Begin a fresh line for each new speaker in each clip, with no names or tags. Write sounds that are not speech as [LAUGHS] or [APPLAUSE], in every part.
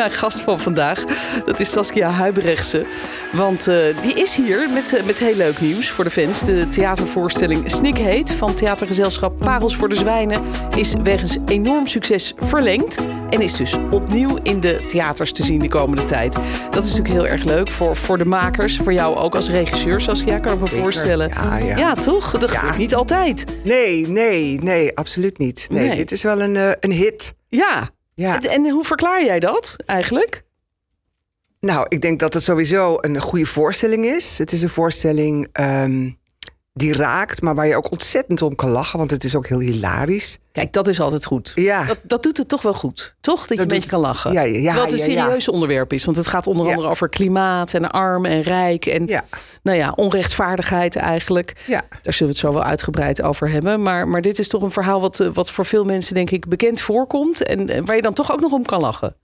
Mijn gast van vandaag, dat is Saskia Huibrechtse. Want uh, die is hier met, uh, met heel leuk nieuws voor de fans. De theatervoorstelling Snik Heet van theatergezelschap Parels voor de Zwijnen... is wegens enorm succes verlengd. En is dus opnieuw in de theaters te zien de komende tijd. Dat is natuurlijk heel erg leuk voor, voor de makers. Voor jou ook als regisseur, Saskia, kan ik me
Zeker.
voorstellen.
Ja, ja.
ja toch? Dat
Ja.
niet altijd.
Nee, nee, nee, absoluut niet. Nee,
Nee.
dit is wel een, eh, een hit.
Ja.
Ja.
En, hoe verklaar jij dat eigenlijk?
Nou, ik denk dat het sowieso een goede voorstelling is. Het is een voorstelling ehm, die raakt, maar waar je ook ontzettend om kan lachen, want het is ook heel hilarisch.
Kijk, dat is altijd goed.
Ja.
Dat, dat doet het toch wel goed, toch? Dat, je een beetje kan lachen.
Ja, ja,
Terwijl het een serieus onderwerp is. Want het gaat onder andere over klimaat en arm en rijk. En
Ja.
nou ja, onrechtvaardigheid eigenlijk.
Ja.
Daar zullen we het zo wel uitgebreid over hebben. Maar, maar dit is toch een verhaal wat, eh, wat voor veel mensen denk ik bekend voorkomt. En, en waar je dan toch ook nog om kan lachen.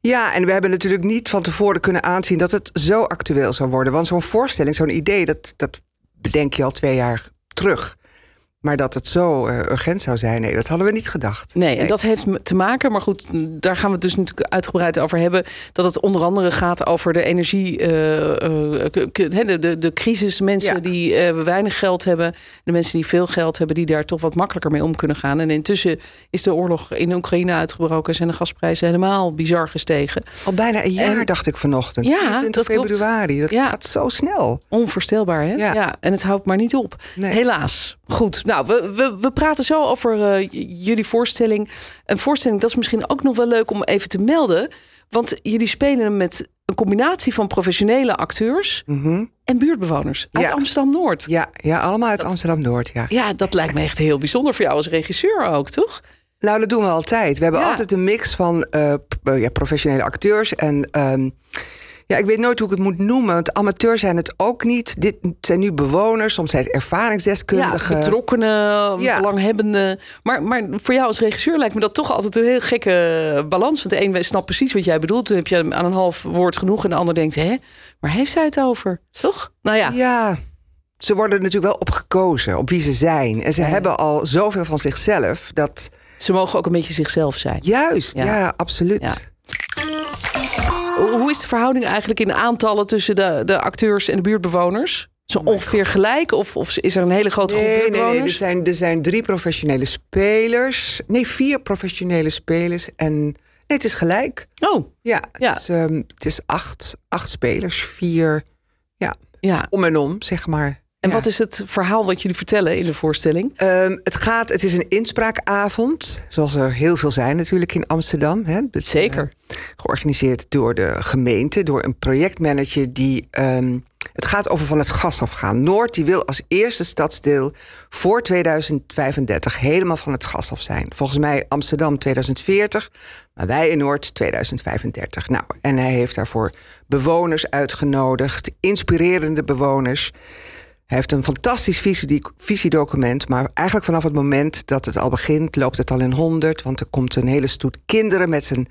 Ja, en we hebben natuurlijk niet van tevoren kunnen aanzien dat het zo actueel zou worden. Want zo'n voorstelling, zo'n idee, dat, dat bedenk je al twee jaar terug. Maar dat het zo eh, urgent zou zijn, nee, dat hadden we niet gedacht.
Nee, en dat heeft te maken, maar goed, daar gaan we het dus natuurlijk uitgebreid over hebben. Dat het onder andere gaat over de energie, eh, eh, de, de, de crisis. Mensen
Ja.
die weinig geld hebben, de mensen die veel geld hebben, die daar toch wat makkelijker mee om kunnen gaan. En intussen is de oorlog in Oekraïne uitgebroken, zijn de gasprijzen helemaal bizar gestegen.
Al bijna een jaar,
En-
dacht ik vanochtend.
Ja,
24
dat klopt.
februari. Dat
Ja.
gaat zo snel.
Onvoorstelbaar, hè?
Ja.
en het houdt maar niet op.
Nee.
Helaas. Goed, nou, we, we, we praten zo over eh, jullie voorstelling. Een voorstelling, dat is misschien ook nog wel leuk om even te melden. Want jullie spelen met een combinatie van professionele acteurs
Mhm.
en buurtbewoners uit
Ja.
Amsterdam-Noord.
Ja, ja, allemaal uit Amsterdam-Noord, ja.
Ja, dat lijkt me echt heel bijzonder voor jou als regisseur ook, toch?
Nou, dat doen we altijd. We hebben
Ja.
altijd een mix van eh, ja, professionele acteurs en... ehm, ja, ik weet nooit hoe ik het moet noemen, want amateurs zijn het ook niet. Dit zijn nu bewoners, soms zijn het
Ja,
ervaringsdeskundigen.
betrokkenen,
Ja.
belanghebbenden. Maar, maar voor jou als regisseur lijkt me dat toch altijd een heel gekke balans. Want de een snapt precies wat jij bedoelt. Dan heb je aan een half woord genoeg. En de ander denkt, hè, waar heeft zij het over? Toch? Nou ja,
Ja, ze worden natuurlijk wel op gekozen, op wie ze zijn. En ze
Ja.
hebben al zoveel van zichzelf, dat...
ze mogen ook een beetje zichzelf zijn.
Juist,
Ja.
ja, absoluut.
Ja. Hoe is de verhouding eigenlijk in aantallen tussen de, de acteurs en de buurtbewoners? Zo ongeveer gelijk? Of, of is er een hele grote groep
Nee, nee, nee. Er
buurtbewoners?
zijn, er zijn drie professionele spelers. Nee, vier professionele spelers. En nee, het is gelijk.
Oh,
Ja,
Ja.
Het, is, ehm, het is acht, acht spelers. Vier, ja,
ja.
om en om, zeg maar.
En
Ja.
wat is het verhaal wat jullie vertellen in de voorstelling?
Ehm, het, gaat, het is een inspraakavond, zoals er heel veel zijn natuurlijk in Amsterdam. Hè. Het,
Zeker.
eh, georganiseerd door de gemeente, door een projectmanager die. ehm, het gaat over van het gas afgaan. Noord die wil als eerste stadsdeel voor 2035 helemaal van het gas af zijn. Volgens mij Amsterdam 2040, maar wij in Noord 2035. Nou, en hij heeft daarvoor bewoners uitgenodigd, inspirerende bewoners. Hij heeft een fantastisch visie- visiedocument, maar eigenlijk vanaf het moment dat het al begint, loopt het al in honderd. Want er komt een hele stoet kinderen met zijn.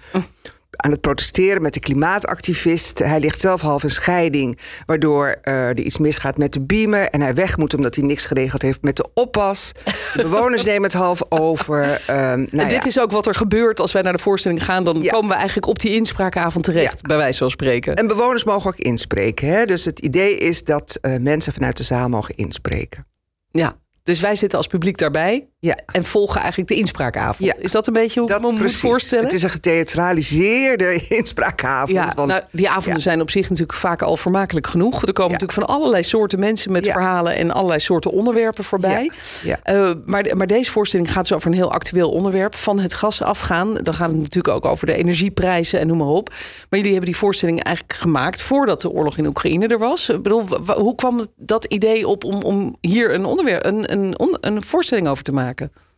Aan het protesteren met de klimaatactivist. Hij ligt zelf half in scheiding, waardoor eh, er iets misgaat met de beamer. En hij weg moet omdat hij niks geregeld heeft met de oppas. De bewoners nemen het half over. ehm, nou
en dit
ja.
is ook wat er gebeurt als wij naar de voorstelling gaan. Dan
Ja.
komen we eigenlijk op die inspraakavond terecht, bij wijze van spreken.
En bewoners mogen ook inspreken. Hè? Dus het idee is dat eh, mensen vanuit de zaal mogen inspreken.
Ja, dus wij zitten als publiek daarbij
Ja.
en volgen eigenlijk de inspraakavond.
Ja.
Is dat een beetje hoe ik
Dat
me moet voorstellen?
Het is een getheatraliseerde [LAUGHS] inspraakavond.
ja,
want,
nou, die avonden
ja.
zijn op zich natuurlijk vaak al vermakelijk genoeg. Er komen
Ja.
natuurlijk van allerlei soorten mensen met verhalen en allerlei soorten onderwerpen voorbij.
Ja.
Eh, maar, maar deze voorstelling gaat dus over een heel actueel onderwerp: van het gas afgaan. Dan gaat het natuurlijk ook over de energieprijzen en noem maar op. Maar jullie hebben die voorstelling eigenlijk gemaakt voordat de oorlog in Oekraïne er was. Ik bedoel, hoe kwam dat idee op om, om hier een, onderwerp, een, een, een voorstelling over te maken?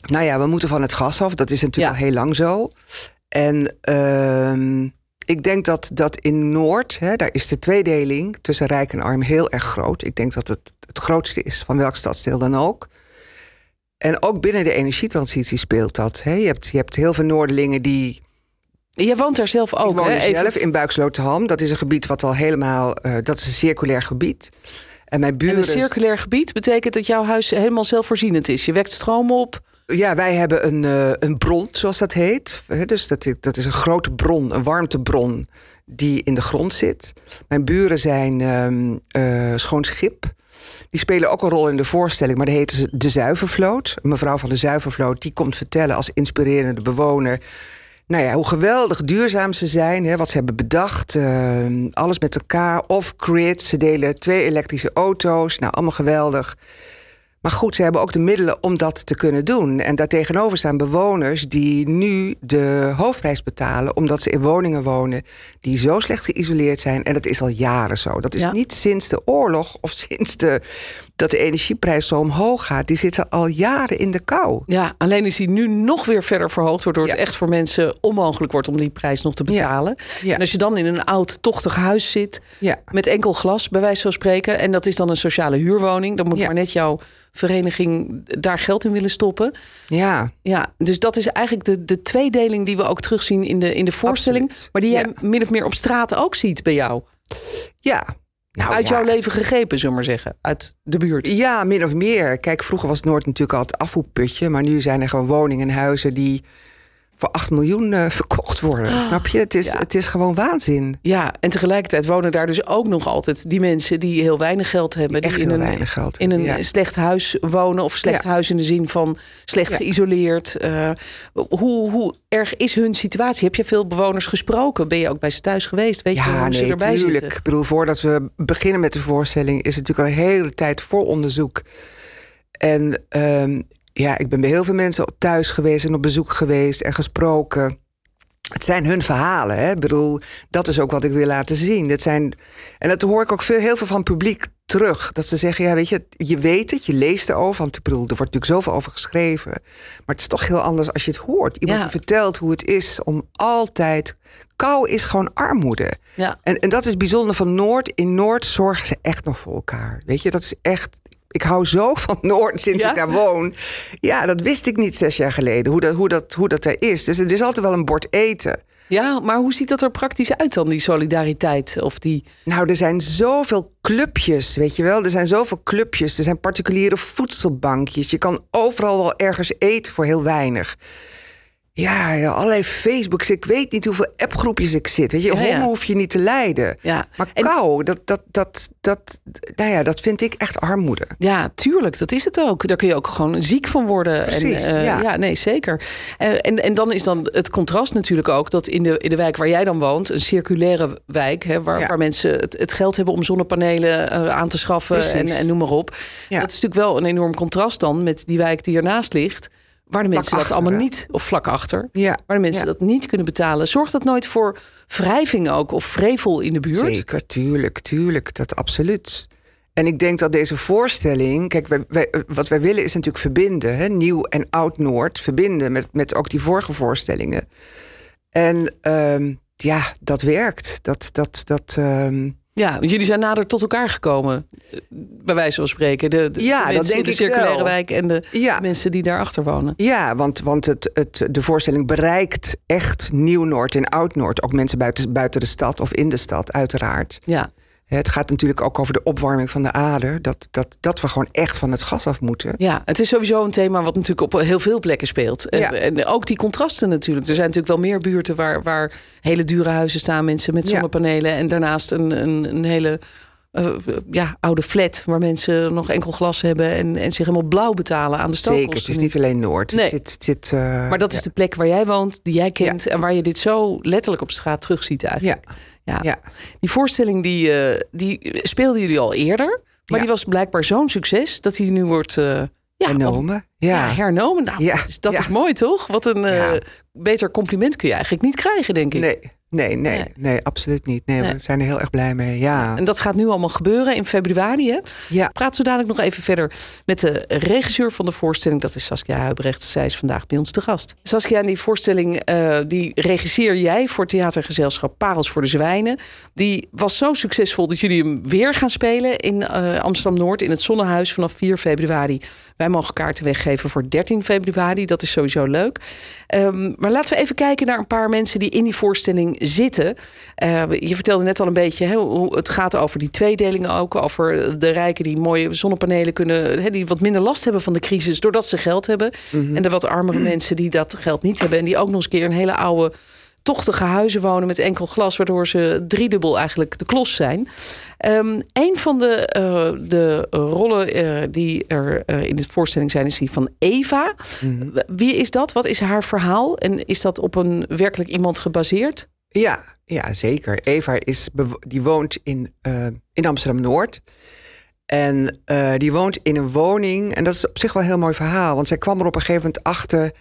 Nou ja, we moeten van het gas af. Dat is natuurlijk
Ja.
al heel lang zo. En ehm, ik denk dat, dat in Noord, hè, daar is de tweedeling tussen rijk en arm heel erg groot. Ik denk dat het het grootste is van welk stadsdeel dan ook. En ook binnen de energietransitie speelt dat. Hè. Je, hebt, je hebt heel veel Noorderlingen die
Jij woont daar zelf
Ik
ook,
woon
hè?
zelf in Buiksloterham. Dat is een gebied wat al helemaal... eh, dat is een circulair gebied. En mijn
En
buren.
een circulair gebied betekent dat jouw huis helemaal zelfvoorzienend is. Je wekt stroom op.
Ja, wij hebben een, eh, een bron, zoals dat heet. Dus dat, dat is een grote bron, een warmtebron die in de grond zit. Mijn buren zijn eh, schoon schip. Die spelen ook een rol in de voorstelling, maar die heten ze de Zuivervloot. Mevrouw van de Zuivervloot, die komt vertellen als inspirerende bewoner... Nou ja, hoe geweldig duurzaam ze zijn, hè, wat ze hebben bedacht. ehm, alles met elkaar, off-grid. Ze delen twee elektrische auto's. Nou, allemaal geweldig. Maar goed, ze hebben ook de middelen om dat te kunnen doen. En daartegenover staan bewoners die nu de hoofdprijs betalen... omdat ze in woningen wonen die zo slecht geïsoleerd zijn. En dat is al jaren zo. Dat is
Ja.
niet sinds de oorlog of sinds de, dat de energieprijs zo omhoog gaat. Die zitten al jaren in de kou.
Ja, alleen is die nu nog weer verder verhoogd, waardoor het echt voor mensen onmogelijk wordt om die prijs nog te betalen.
Ja.
En als je dan in een oud, tochtig huis zit,
Ja.
met enkel glas, bij wijze van spreken, en dat is dan een sociale huurwoning, dan moet maar net jouw vereniging daar geld in willen stoppen.
Ja,
Ja, dus dat is eigenlijk de, de tweedeling die we ook terugzien in de, in de voorstelling,
Absoluut.
maar die jij min of meer op straat ook ziet bij jou.
ja. Nou,
Uit
ja.
jouw leven gegrepen, zullen we maar zeggen, uit de buurt.
Ja, min of meer. Kijk, vroeger was Noord natuurlijk al het afvoerputje. Maar nu zijn er gewoon woningen en huizen die voor 8 miljoen eh, verkocht worden. Snap je? Het is,
ja.
het is gewoon waanzin.
Ja, en tegelijkertijd wonen daar dus ook nog altijd die mensen die heel weinig geld hebben.
Echt
die in
heel
een,
weinig geld
in een
ja.
slecht huis wonen. Of slecht
Ja.
huis in de zin van slecht geïsoleerd. Eh, hoe, hoe erg is hun situatie? Heb je veel bewoners gesproken? Ben je ook bij ze thuis geweest? Weet je hoe ze erbij
tuurlijk.
zitten?
Ik bedoel, voordat we beginnen met de voorstelling... is het natuurlijk al een hele tijd voor onderzoek. En ehm, ja, ik ben bij heel veel mensen op thuis geweest... en op bezoek geweest en gesproken... Het zijn hun verhalen. Hè? Ik bedoel, dat is ook wat ik wil laten zien. Dat zijn, en dat hoor ik ook veel, heel veel van het publiek terug. Dat ze zeggen, ja, weet je, je weet het, je leest erover. Want ik bedoel, er wordt natuurlijk zoveel over geschreven. Maar het is toch heel anders als je het hoort. Iemand
Ja.
die vertelt hoe het is om altijd... Kou is gewoon armoede.
Ja.
En, en dat is bijzonder van Noord. In Noord zorgen ze echt nog voor elkaar. Weet je, dat is echt... Ik hou zo van Noord sinds
Ja?
ik daar woon. Ja, dat wist ik niet zes jaar geleden, hoe dat, hoe dat, hoe dat er is. Dus er is altijd wel een bord eten.
ja, maar hoe ziet dat er praktisch uit dan, die solidariteit? Of die...
Nou, er zijn zoveel clubjes, weet je wel. Er zijn zoveel clubjes. Er zijn particuliere voedselbankjes. Je kan overal wel ergens eten voor heel weinig. Ja, ja, allerlei Facebooks. Ik weet niet hoeveel appgroepjes ik zit. Weet je,
Ja,
hoef je niet te lijden.
Ja.
Maar
En-
kou, dat, dat, dat, dat, nou ja, dat vind ik echt armoede.
Ja, tuurlijk, dat is het ook. Daar kun je ook gewoon ziek van worden.
Precies,
en, eh,
ja.
ja, nee, zeker. Eh, en, en dan is dan het contrast natuurlijk ook dat in de, in de wijk waar jij dan woont, een circulaire wijk, hè, waar, waar mensen het, het geld hebben om zonnepanelen eh, aan te schaffen en, en noem maar op.
Ja.
Dat is natuurlijk wel een enorm contrast dan met die wijk die ernaast ligt. Waar de mensen dat allemaal niet, of vlak achter,
Ja,
waar de mensen
ja.
dat niet kunnen betalen. Zorgt dat nooit voor wrijving ook of vrevel in de buurt?
Zeker, tuurlijk, tuurlijk, dat absoluut. En ik denk dat deze voorstelling, kijk, wij, wij- wat wij willen is natuurlijk verbinden, hè, nieuw en oud Noord, verbinden met, met ook die vorige voorstellingen. En ehm, ja, dat werkt. Dat, dat, dat, ehm,
Ja, want jullie zijn nader tot elkaar gekomen, eh, bij wijze van spreken. De, de,
Ja, dat
mensen in de circulaire
wel.
wijk en de
Ja.
mensen die daarachter wonen.
ja, want, want het, het, de voorstelling bereikt echt Nieuw-Noord en Oud-Noord. Ook mensen buiten, buiten de stad of in de stad, uiteraard.
Ja,
Het gaat natuurlijk ook over de opwarming van de aarde. Dat, dat, dat we gewoon echt van het gas af moeten.
ja, het is sowieso een thema wat natuurlijk op heel veel plekken speelt. En-
Ja.
En ook die contrasten natuurlijk. Er zijn natuurlijk wel meer buurten waar, waar hele dure huizen staan, mensen met
Ja.
zonnepanelen. En daarnaast een, een, een hele eh, ja, oude flat waar mensen nog enkel glas hebben en, en zich helemaal blauw betalen aan de stookkosten.
Zeker, het is niet alleen Noord.
Nee.
Het zit, het zit, eh,
Maar dat is de plek waar jij woont, die jij kent en waar je dit zo letterlijk op straat terugziet eigenlijk.
Ja,
Ja. Die voorstelling die, eh, die speelden jullie al eerder. Maar die was blijkbaar zo'n succes dat hij nu wordt ja,
Hernomen.
ja,
Ja.
hernomen. Nou,
Ja,
Dat, is, dat
ja.
is mooi toch? Wat een beter compliment kun je eigenlijk niet krijgen, denk ik.
Nee, nee, nee,
Nee.
nee, absoluut niet. Nee,
Nee.
we zijn er heel erg blij mee. Ja,
En dat gaat nu allemaal gebeuren in februari. Hè?
ja.
Praat zo dadelijk nog even verder met de regisseur van de voorstelling. Dat is Saskia Huibrecht. Zij is vandaag bij ons te gast. Saskia, die voorstelling eh, die regisseer jij voor theatergezelschap Parels voor de Zwijnen. Die was zo succesvol dat jullie hem weer gaan spelen in eh, Amsterdam-Noord... in het Zonnehuis vanaf 4 februari. Wij mogen kaarten weggeven voor 13 februari. Dat is sowieso leuk. Ehm, maar laten we even kijken naar een paar mensen die in die voorstelling zitten. Uh, je vertelde net al een beetje hè, hoe het gaat over die tweedelingen ook. Over de rijken die mooie zonnepanelen kunnen... Hè, die wat minder last hebben van de crisis doordat ze geld hebben. En de wat armere [CLEARS THROAT] mensen die dat geld niet hebben... en die ook nog eens een keer een hele oude tochtige huizen wonen met enkel glas, waardoor ze driedubbel eigenlijk de klos zijn. Um, een van de, uh, de rollen uh, die er uh, in de voorstelling zijn, is die van Eva. Mm -hmm. Wie is dat? Wat is haar verhaal? En is dat op een werkelijk iemand gebaseerd?
Ja, ja zeker. Eva is, die woont in, in Amsterdam Noord. En die woont in een woning. En dat is op zich wel een heel mooi verhaal. Want zij kwam er op een gegeven moment achter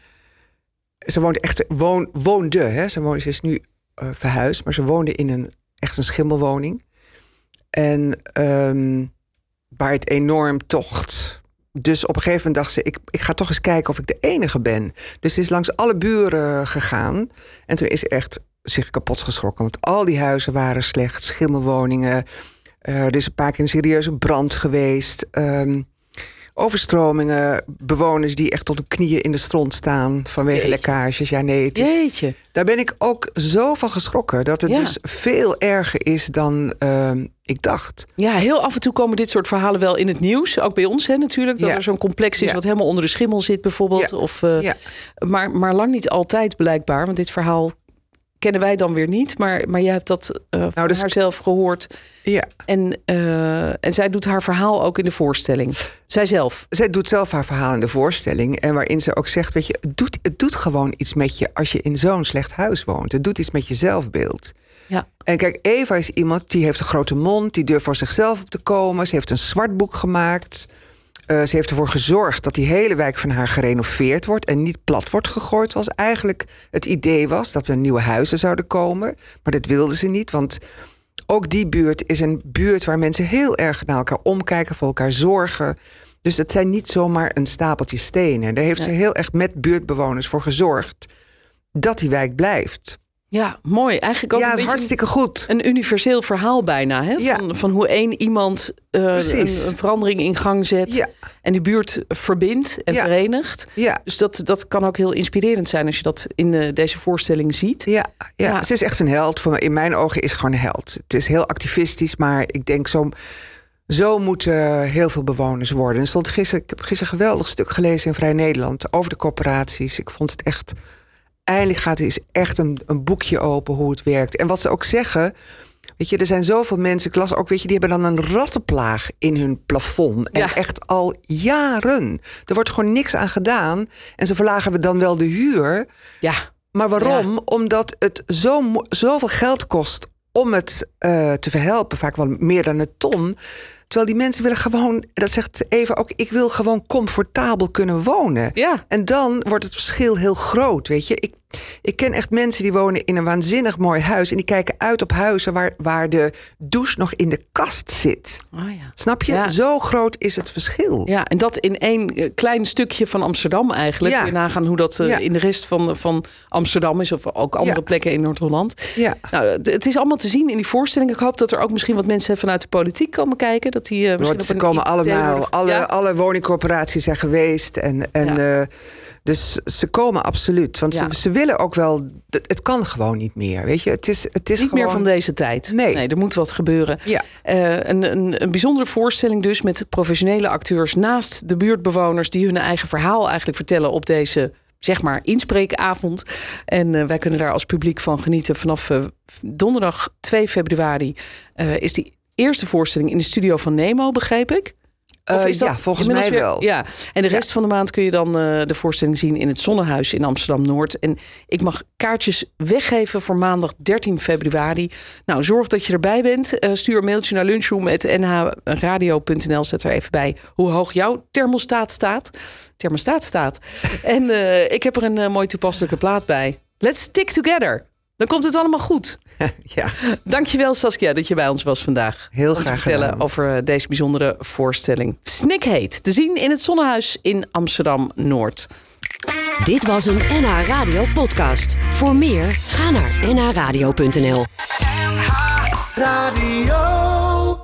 ze woonde echt, woon, woonde, hè? Ze, woonde, is nu uh, verhuisd, maar ze woonde in een echt een schimmelwoning. En waar het enorm tocht. Dus op een gegeven moment dacht ze, ik, ik ga toch eens kijken of ik de enige ben. Dus ze is langs alle buren gegaan. En toen is echt zich kapot geschrokken. Want al die huizen waren slecht, schimmelwoningen. Uh, er is een paar keer een serieuze brand geweest. Um, overstromingen, bewoners die echt tot de knieën in de stront staan vanwege Jeetje. lekkages. Ja, nee, het is,
Jeetje.
daar ben ik ook zo van geschrokken dat het
Ja.
dus veel erger is dan ehm, ik dacht.
Ja, heel af en toe komen dit soort verhalen wel in het nieuws. Ook bij ons hè, natuurlijk. Dat
Ja.
er zo'n complex is
Ja.
wat helemaal onder de schimmel zit bijvoorbeeld. Of, eh, maar, maar lang niet altijd blijkbaar. Want dit verhaal kennen wij dan weer niet. Maar, maar jij hebt dat van
Nou, dus-
haar zelf gehoord.
Ja,
En, eh, en zij doet haar verhaal ook in de voorstelling. Zijzelf.
zij doet zelf haar verhaal in de voorstelling. En waarin ze ook zegt, weet je, het doet, het doet gewoon iets met je als je in zo'n slecht huis woont. Het doet iets met je zelfbeeld.
Ja.
En kijk, Eva is iemand die heeft een grote mond, die durft voor zichzelf op te komen. Ze heeft een zwart boek gemaakt. Eh, ze heeft ervoor gezorgd dat die hele wijk van haar gerenoveerd wordt en niet plat wordt gegooid, zoals eigenlijk het idee was dat er nieuwe huizen zouden komen. Maar dat wilde ze niet, want ook die buurt is een buurt waar mensen heel erg naar elkaar omkijken, voor elkaar zorgen. Dus het zijn niet zomaar een stapeltje stenen. Daar heeft ze heel echt met buurtbewoners voor gezorgd dat die wijk blijft.
Ja, mooi. Eigenlijk ook
ja, is hartstikke goed.
een universeel verhaal bijna. Hè?
Ja.
Van, van hoe één iemand eh, een, een verandering in gang zet.
Ja,
En die buurt verbindt en
Ja.
verenigt.
ja.
Dus dat, dat kan ook heel inspirerend zijn als je dat in eh, deze voorstelling ziet.
Ja, ja. Ze is echt een held. Voor mij, in mijn ogen is gewoon een held. Het is heel activistisch, maar ik denk zo, zo moeten heel veel bewoners worden. Er stond gisteren, ik heb gisteren een geweldig stuk gelezen in Vrij Nederland over de corporaties. Ik vond het echt. Eindelijk gaat er eens echt een, een boekje open hoe het werkt. En wat ze ook zeggen. Weet je, er zijn zoveel mensen, ik las ook, weet je, die hebben dan een rattenplaag in hun plafond. En
Ja.
echt al jaren. Er wordt gewoon niks aan gedaan. En ze verlagen we dan wel de huur.
Ja,
Maar waarom? Omdat het zo, zoveel geld kost om het eh, te verhelpen. Vaak wel meer dan een ton. Terwijl die mensen willen gewoon, dat zegt Eva ook, ik wil gewoon comfortabel kunnen wonen.
ja.
En dan wordt het verschil heel groot, weet je. Ik, ik ken echt mensen die wonen in een waanzinnig mooi huis... en die kijken uit op huizen waar, waar de douche nog in de kast zit.
Oh, ja.
Snap je?
Ja.
Zo groot is het verschil.
Ja, en dat in één eh, klein stukje van Amsterdam eigenlijk.
Ja.
Je nagaan hoe dat eh, in de rest van, van Amsterdam is. Of ook andere plekken in Noord-Holland.
Ja.
Nou, het is allemaal te zien in die voorstelling. Ik hoop dat er ook misschien wat mensen vanuit de politiek komen kijken. Dat die, misschien op
ze komen allemaal, alle, alle woningcorporaties zijn geweest. En, en. Dus ze komen absoluut. Want
Ja.
ze, ze willen ook wel. Het kan gewoon niet meer. Weet je, het is, het is
Niet
gewoon.
meer van deze tijd.
Nee.
er moet wat gebeuren.
Ja.
Eh, een, een, een bijzondere voorstelling dus met professionele acteurs naast de buurtbewoners die hun eigen verhaal eigenlijk vertellen op deze zeg maar inspreekavond. En eh, wij kunnen daar als publiek van genieten. Vanaf eh, donderdag 2 februari is die eerste voorstelling in de studio van Nemo, begreep ik.
Eh, ja, volgens mij
weer-
wel.
Ja, en de rest van de maand kun je dan eh, de voorstelling zien in het Zonnehuis in Amsterdam Noord. En ik mag kaartjes weggeven voor maandag 13 februari. Nou, zorg dat je erbij bent. Eh, stuur een mailtje naar lunchroom.nhradio.nl. Zet er even bij hoe hoog jouw thermostaat staat. Thermostaat staat. [LAUGHS] en ik heb er een mooi toepasselijke plaat bij. Let's stick together. Dan komt het allemaal goed. [LAUGHS]
ja,
Dankjewel Saskia dat je bij ons was vandaag.
Heel
om te
graag
vertellen
gedaan.
over eh, deze bijzondere voorstelling. Snik heet. Te zien in het Zonnehuis in Amsterdam-Noord.
Dit was een NH Radio podcast. Voor meer, ga naar nhradio.nl.
Radio.